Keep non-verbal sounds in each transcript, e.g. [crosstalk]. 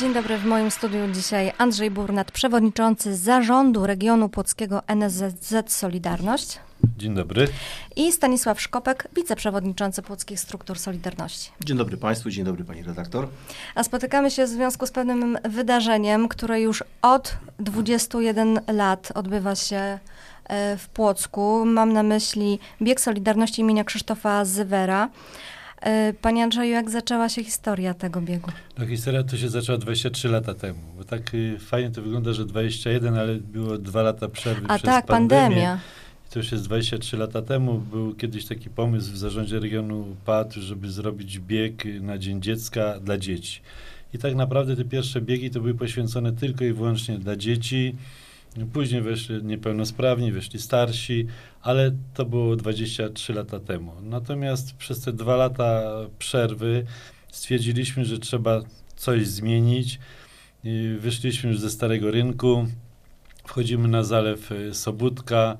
Dzień dobry, w moim studiu dzisiaj Andrzej Burnat, przewodniczący zarządu regionu płockiego NSZZ Solidarność. Dzień dobry. I Stanisław Szkopek, wiceprzewodniczący Płockich Struktur Solidarności. Dzień dobry Państwu, dzień dobry Pani redaktor. A spotykamy się w związku z pewnym wydarzeniem, które już od 21 lat odbywa się e, w Płocku. Mam na myśli bieg Solidarności imienia Krzysztofa Zywera. E, panie Andrzeju, jak zaczęła się historia tego biegu? No historia to się zaczęła 23 lata temu, bo tak y, fajnie to wygląda, że 21, ale było dwa lata przerwy A przez tak, pandemię. pandemia. I to już jest 23 lata temu. Był kiedyś taki pomysł w zarządzie regionu PAD, żeby zrobić bieg na Dzień Dziecka dla dzieci. I tak naprawdę te pierwsze biegi to były poświęcone tylko i wyłącznie dla dzieci. Później weszli niepełnosprawni, weszli starsi, ale to było 23 lata temu. Natomiast przez te dwa lata przerwy stwierdziliśmy, że trzeba coś zmienić. Wyszliśmy już ze starego rynku, wchodzimy na zalew y, Sobótka.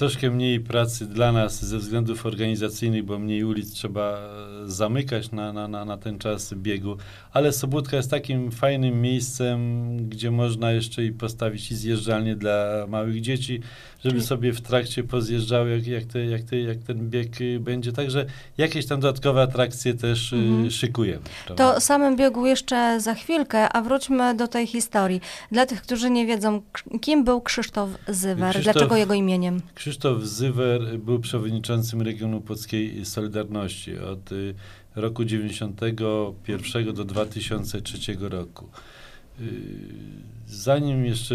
Troszkę mniej pracy dla nas ze względów organizacyjnych, bo mniej ulic trzeba e, zamykać na, na, na, na ten czas biegu, ale Sobótka jest takim fajnym miejscem, gdzie można jeszcze i postawić i zjeżdżalnię dla małych dzieci, żeby Czyli- sobie w trakcie pozjeżdżały, jak, jak, te, jak, te, jak ten bieg y, będzie. Także jakieś tam dodatkowe atrakcje też y, Mhm. szykujemy. prawda? To o samym biegu jeszcze za chwilkę, a wróćmy do tej historii. Dla tych, którzy nie wiedzą, kim był Krzysztof Zywer, Krzysztof- dlaczego jego imieniem? Krzysztof Zywer był przewodniczącym regionu Płockiej Solidarności od y, roku 91 do 2003 roku. Zanim jeszcze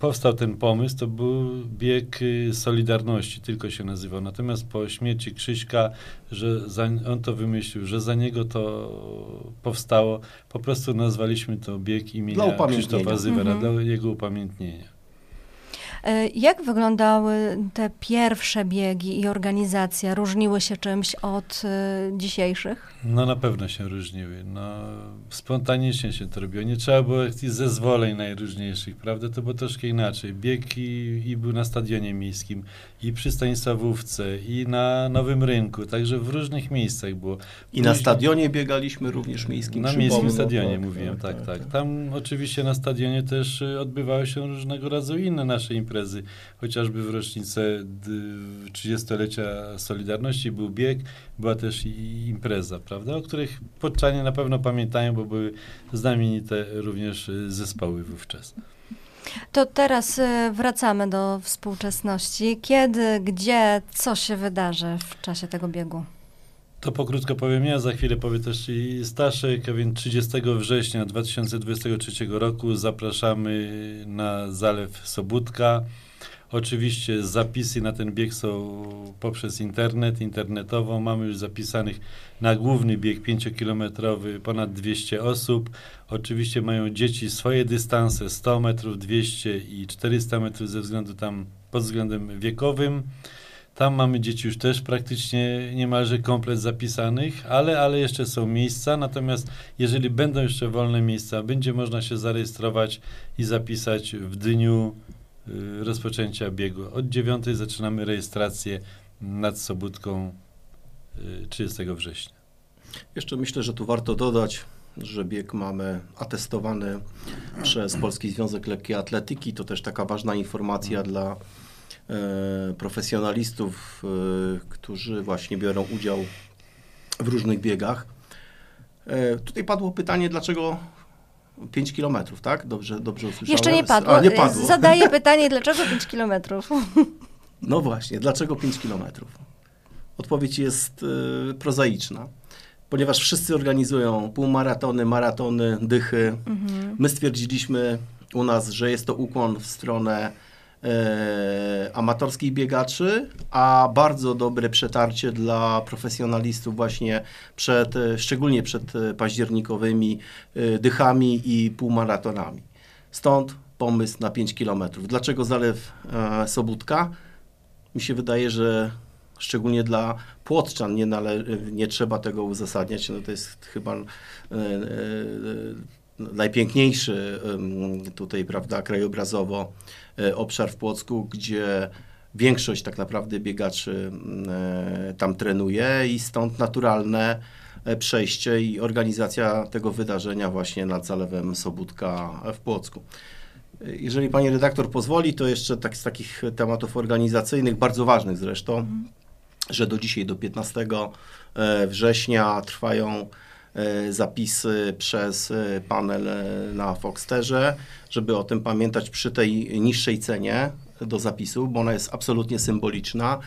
powstał ten pomysł, to był bieg y, Solidarności, tylko się nazywał. Natomiast po śmierci Krzyśka, że za, on to wymyślił, że za niego to powstało, po prostu nazwaliśmy to bieg imienia. Krzysztofa Zywera, Mhm. dla jego upamiętnienia. E, Jak wyglądały te pierwsze biegi i organizacja? Różniły się czymś od e, dzisiejszych? No na pewno się różniły. No, spontanicznie się to robiło. Nie trzeba było jakichś zezwoleń najróżniejszych, prawda? To było troszkę inaczej. Bieg i, i był na stadionie miejskim, i przy Stanisławówce, i na Nowym Rynku, także w różnych miejscach było. I na Później- stadionie biegaliśmy również miejskim. Na miejskim stadionie Tak, mówiłem, tak, tak, Tam oczywiście na stadionie też y, odbywały się różnego rodzaju inne nasze imprezy, chociażby w rocznicę d- 30-lecia Solidarności był bieg, była też impreza, prawda, o których podczanie na pewno pamiętają, bo były znamienite również y, zespoły wówczas. To teraz e, wracamy do współczesności. Kiedy, gdzie, co się wydarzy w czasie tego biegu? To pokrótko powiem ja, za chwilę powie też i Staszek, a więc 30 września 2023 roku zapraszamy na Zalew Sobótka. Oczywiście zapisy na ten bieg są poprzez internet, internetowo. Mamy już zapisanych na główny bieg 5-kilometrowy ponad 200 osób. Oczywiście mają dzieci swoje dystanse 100 metrów, 200 i 400 metrów ze względu tam pod względem wiekowym. Tam mamy dzieci już też praktycznie niemalże komplet zapisanych, ale, ale jeszcze są miejsca. Natomiast jeżeli będą jeszcze wolne miejsca, będzie można się zarejestrować i zapisać w dniu y, rozpoczęcia biegu. Od 9 zaczynamy rejestrację nad Sobótką y, 30 września. Jeszcze myślę, że tu warto dodać, że bieg mamy atestowany przez Polski Związek Lekkiej Atletyki. To też taka ważna informacja dla profesjonalistów, e, którzy właśnie biorą udział w różnych biegach. E, tutaj padło pytanie, dlaczego 5 kilometrów, tak? Dobrze, dobrze usłyszałem? Jeszcze nie padło. A, nie E, padło. Zadaję [laughs] pytanie, dlaczego 5 kilometrów? No właśnie, dlaczego 5 kilometrów? Odpowiedź jest y, prozaiczna. Ponieważ wszyscy organizują półmaratony, maratony, dychy. Mhm. My stwierdziliśmy u nas, że jest to ukłon w stronę e, amatorskich biegaczy, a bardzo dobre przetarcie dla profesjonalistów właśnie przed, e, szczególnie przed e, październikowymi e, dychami i półmaratonami. Stąd pomysł na 5 km. Dlaczego zalew e, Sobótka? Mi się wydaje, że szczególnie dla Płotczan nie, nale- nie trzeba tego uzasadniać. No to jest chyba e, najpiękniejszy tutaj, prawda, krajobrazowo e, obszar w Płocku, gdzie większość tak naprawdę biegaczy e, tam trenuje i stąd naturalne e, przejście i organizacja tego wydarzenia właśnie nad Zalewem Sobótka w Płocku. Jeżeli pani redaktor pozwoli, to jeszcze tak z takich tematów organizacyjnych, bardzo ważnych zresztą, że do dzisiaj, do 15 e, września trwają zapisy przez e, panel e, na Foxterze, żeby o tym pamiętać przy tej niższej cenie do zapisu, bo ona jest absolutnie symboliczna.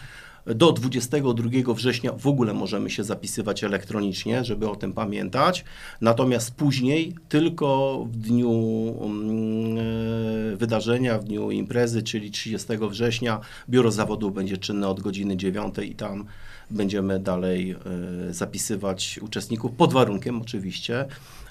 Do 22 września w ogóle możemy się zapisywać elektronicznie, żeby o tym pamiętać. Natomiast później tylko w dniu mm, e, wydarzenia, w dniu imprezy, czyli 30 września, biuro zawodów będzie czynne od godziny 9 i tam będziemy dalej e, zapisywać uczestników pod warunkiem oczywiście,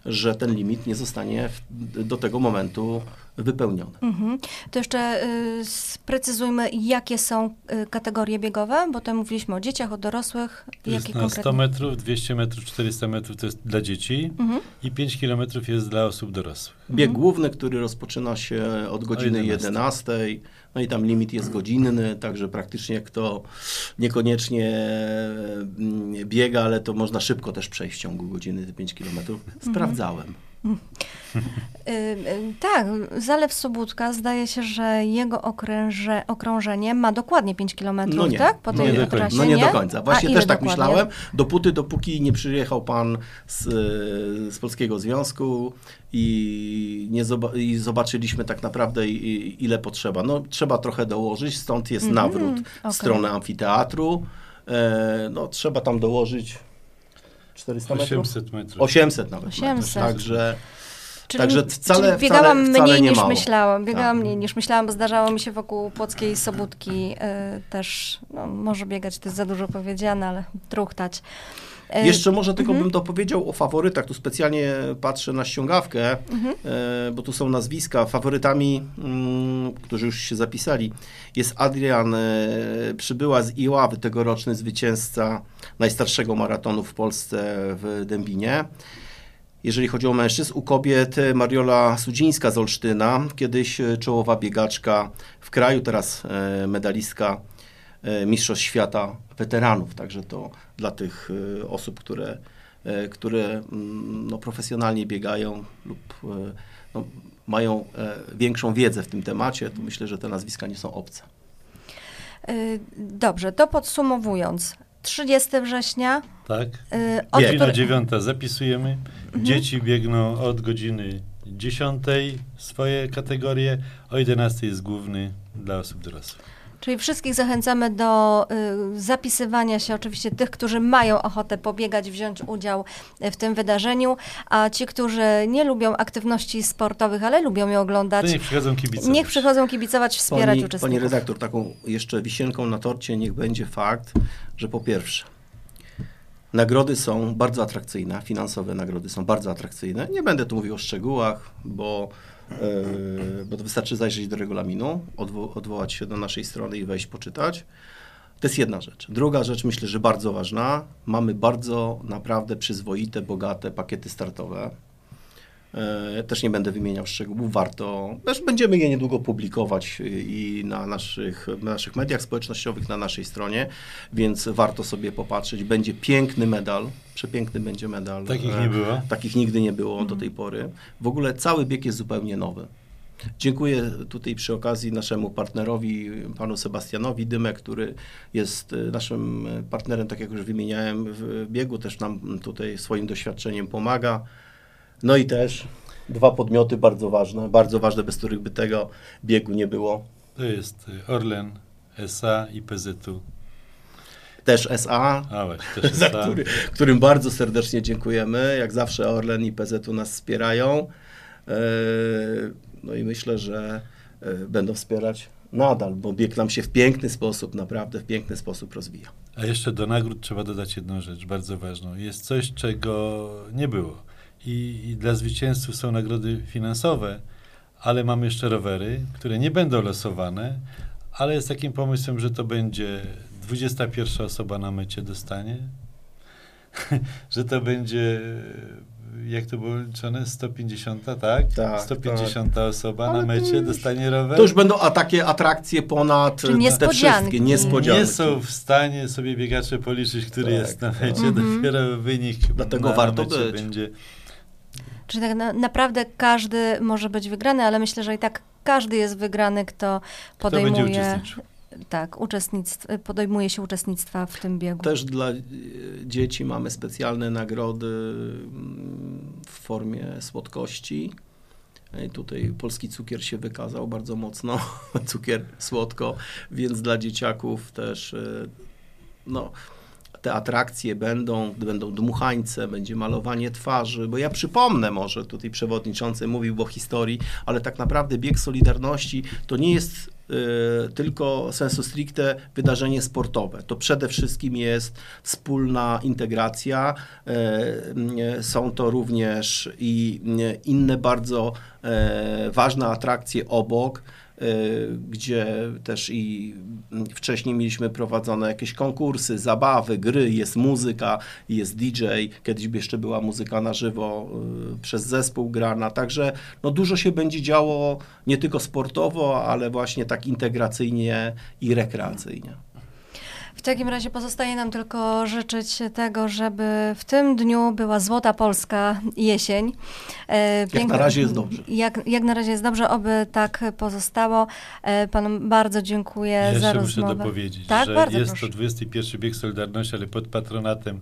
że ten limit nie zostanie do tego momentu wypełniony. Mhm. To jeszcze y, sprecyzujmy, jakie są y, kategorie biegowe, bo tutaj mówiliśmy o dzieciach, o dorosłych. To jest Jakie na 100 konkretnie? metrów, 200 metrów, 400 metrów to jest dla dzieci Mhm. i 5 kilometrów jest dla osób dorosłych. Bieg główny, który rozpoczyna się od godziny 11. 11, no i tam limit jest godzinny, także praktycznie kto niekoniecznie mm, biega, ale to można szybko też przejść w ciągu godziny te 5 km. Sprawdzałem. Y, y, tak, Zalew Sobótka, zdaje się, że jego okręże, okrążenie ma dokładnie 5 km, No nie. tak? Po No tej nie do końca. trasie, No nie, do końca. Właśnie też tak dokładnie? myślałem. Dopóty, dopóki nie przyjechał pan z, z Polskiego Związku i, nie zoba- i zobaczyliśmy tak naprawdę i, ile potrzeba. No trzeba trochę dołożyć, stąd jest Mhm, nawrót okej. w stronę amfiteatru. E, no trzeba tam dołożyć 400 metrów? 800 metrów. 800 nawet 800. metrów. Także Czyli, Także wcale- czyli biegałam wcale- wcale mniej nie niż mało. myślałam. Biegałam Tak. mniej niż myślałam, bo zdarzało mi się wokół Płockiej Sobótki y, też, no, może biegać, to jest za dużo powiedziane, ale truchtać. Y, Jeszcze może tylko mhm. bym dopowiedział o faworytach. Tu specjalnie patrzę na ściągawkę, Mhm. e, bo tu są nazwiska. Faworytami, mm, którzy już się zapisali, jest Adrian e, Przybyła z Iławy, tegoroczny zwycięzca najstarszego maratonu w Polsce w Dębinie. Jeżeli chodzi o mężczyzn, u kobiet e, Mariola Sudzińska z Olsztyna, kiedyś e, czołowa biegaczka w kraju, teraz e, medalistka e, Mistrzostw Świata Weteranów. Także to dla tych e, osób, które, e, które mm, no, profesjonalnie biegają lub e, no, mają e, większą wiedzę w tym temacie, to myślę, że te nazwiska nie są obce. Dobrze, to podsumowując. 30 września. Tak. od. Godzina który- 9 zapisujemy. Dzieci biegną od godziny 10 swoje kategorie, o 11 jest główny dla osób dorosłych. Czyli wszystkich zachęcamy do y, zapisywania się, oczywiście tych, którzy mają ochotę pobiegać, wziąć udział y, w tym wydarzeniu, a ci, którzy nie lubią aktywności sportowych, ale lubią je To oglądać, niech przychodzą kibice. niech przychodzą kibicować, wspierać Pani, uczestników. pani redaktor, taką jeszcze wisienką na torcie niech będzie fakt, że po pierwsze, nagrody są bardzo atrakcyjne, finansowe nagrody są bardzo atrakcyjne. Nie będę tu mówił o szczegółach, bo, yy, bo wystarczy zajrzeć do regulaminu, odwo- odwołać się do naszej strony i wejść poczytać. To jest jedna rzecz. Druga rzecz, myślę, że bardzo ważna. Mamy bardzo naprawdę przyzwoite, bogate pakiety startowe. E, Też nie będę wymieniał szczegółów, warto. Też będziemy je niedługo publikować i na naszych, na naszych mediach społecznościowych, na naszej stronie, więc warto sobie popatrzeć. Będzie piękny medal, przepiękny będzie medal. Takich E, nie było. Takich nigdy nie było do tej pory. W ogóle cały bieg jest zupełnie nowy. Dziękuję tutaj przy okazji naszemu partnerowi, panu Sebastianowi Dymek, który jest y, naszym partnerem, tak jak już wymieniałem w biegu, też nam tutaj swoim doświadczeniem pomaga. No i też dwa podmioty bardzo ważne, bardzo ważne, bez których by tego biegu nie było. To jest y, Orlen, SA i PZU. Też SA, A też [laughs] za SA. który, którym bardzo serdecznie dziękujemy. Jak zawsze Orlen i PZU nas wspierają. E, No i myślę, że e, będą wspierać nadal, bo bieg nam się w piękny sposób, naprawdę w piękny sposób rozwija. A jeszcze do nagród trzeba dodać jedną rzecz bardzo ważną. Jest coś, czego nie było. I, I dla zwycięzców są nagrody finansowe, ale mamy jeszcze rowery, które nie będą losowane, ale jest takim pomysłem, że to będzie 21 osoba na mecie dostanie, [laughs] że to będzie, jak to było liczone, 150, tak? Tak, 150 osoba Ale na mecie już- dostanie rower. To już będą a takie atrakcje ponad Czyli te wszystkie niespodzianki. nie są w stanie sobie biegacze policzyć, który Tak, jest na tak. mecie, Mhm. dopiero wynik Dlatego na warto mecie być. będzie. Czyli tak na, naprawdę każdy może być wygrany, ale myślę, że i tak każdy jest wygrany, kto Kto podejmuje, uczestniczył. tak, uczestnictw, podejmuje się uczestnictwa w tym biegu. Też dla e, dzieci mamy specjalne nagrody mm, w formie słodkości. E, Tutaj polski cukier się wykazał bardzo mocno, [laughs] cukier słodko, więc dla dzieciaków też e, no, te atrakcje będą, będą dmuchańce, będzie malowanie twarzy, bo ja przypomnę może, tutaj przewodniczący mówił o historii, ale tak naprawdę bieg Solidarności to nie jest e, tylko sensu stricte wydarzenie sportowe. To przede wszystkim jest wspólna integracja. m, Są to również i m, inne bardzo ważne atrakcje obok gdzie też i wcześniej mieliśmy prowadzone jakieś konkursy, zabawy, gry, jest muzyka, jest DJ, kiedyś jeszcze była muzyka na żywo y, przez zespół grana, także no dużo się będzie działo nie tylko sportowo, ale właśnie tak integracyjnie i rekreacyjnie. W takim razie pozostaje nam tylko życzyć tego, żeby w tym dniu była złota polska jesień. E, Jak na razie jest dobrze. Jak, jak na razie jest dobrze, oby tak pozostało. E, Panom bardzo dziękuję Ja za jeszcze muszę rozmowę. dopowiedzieć, Tak, że bardzo jest proszę. to 21 bieg Solidarności, ale pod patronatem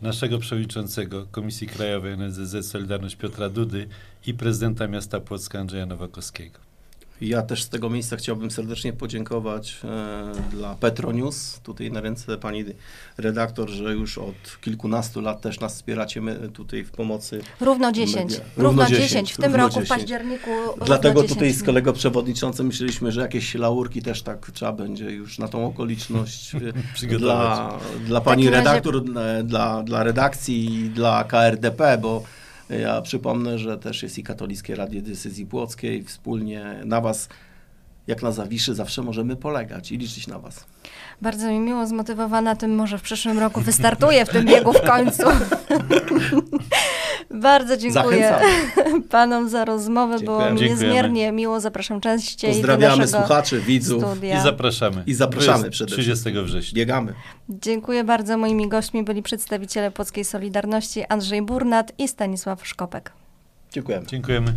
naszego przewodniczącego Komisji Krajowej NSZZ Solidarność Piotra Dudy i prezydenta miasta Płocka Andrzeja Nowakowskiego. Ja też z tego miejsca chciałbym serdecznie podziękować e, dla Petronius, tutaj na ręce pani redaktor, że już od kilkunastu lat też nas wspieracie my tutaj w pomocy Równo 10. Media. Równo, Równo 10. 10, W tym roku, w 10. październiku. równo Dlatego 10 tutaj z dni. kolegą przewodniczącym myśleliśmy, że jakieś laurki też tak trzeba będzie już na tą okoliczność [laughs] e, Przygotować. dla, dla pani razie- redaktor, e, dla, dla redakcji i dla KRDP, bo ja przypomnę, że też jest i Katolickie Radio Decyzji Płockiej. Wspólnie na Was, jak na Zawiszy, zawsze możemy polegać i liczyć na Was. Bardzo mi miło zmotywowana tym, może w przyszłym roku wystartuję w tym biegu w końcu. [laughs] Bardzo dziękuję Zachęcamy. [laughs] panom za rozmowę, było mi Dziękujemy. niezmiernie miło. Zapraszam częściej Pozdrawiamy słuchaczy, widzów. studia. I zapraszamy. I zapraszamy przede 30 września. Biegamy. Dziękuję bardzo. Moimi gośćmi byli przedstawiciele Polskiej Solidarności Andrzej Burnat i Stanisław Szkopek. Dziękujemy. Dziękujemy.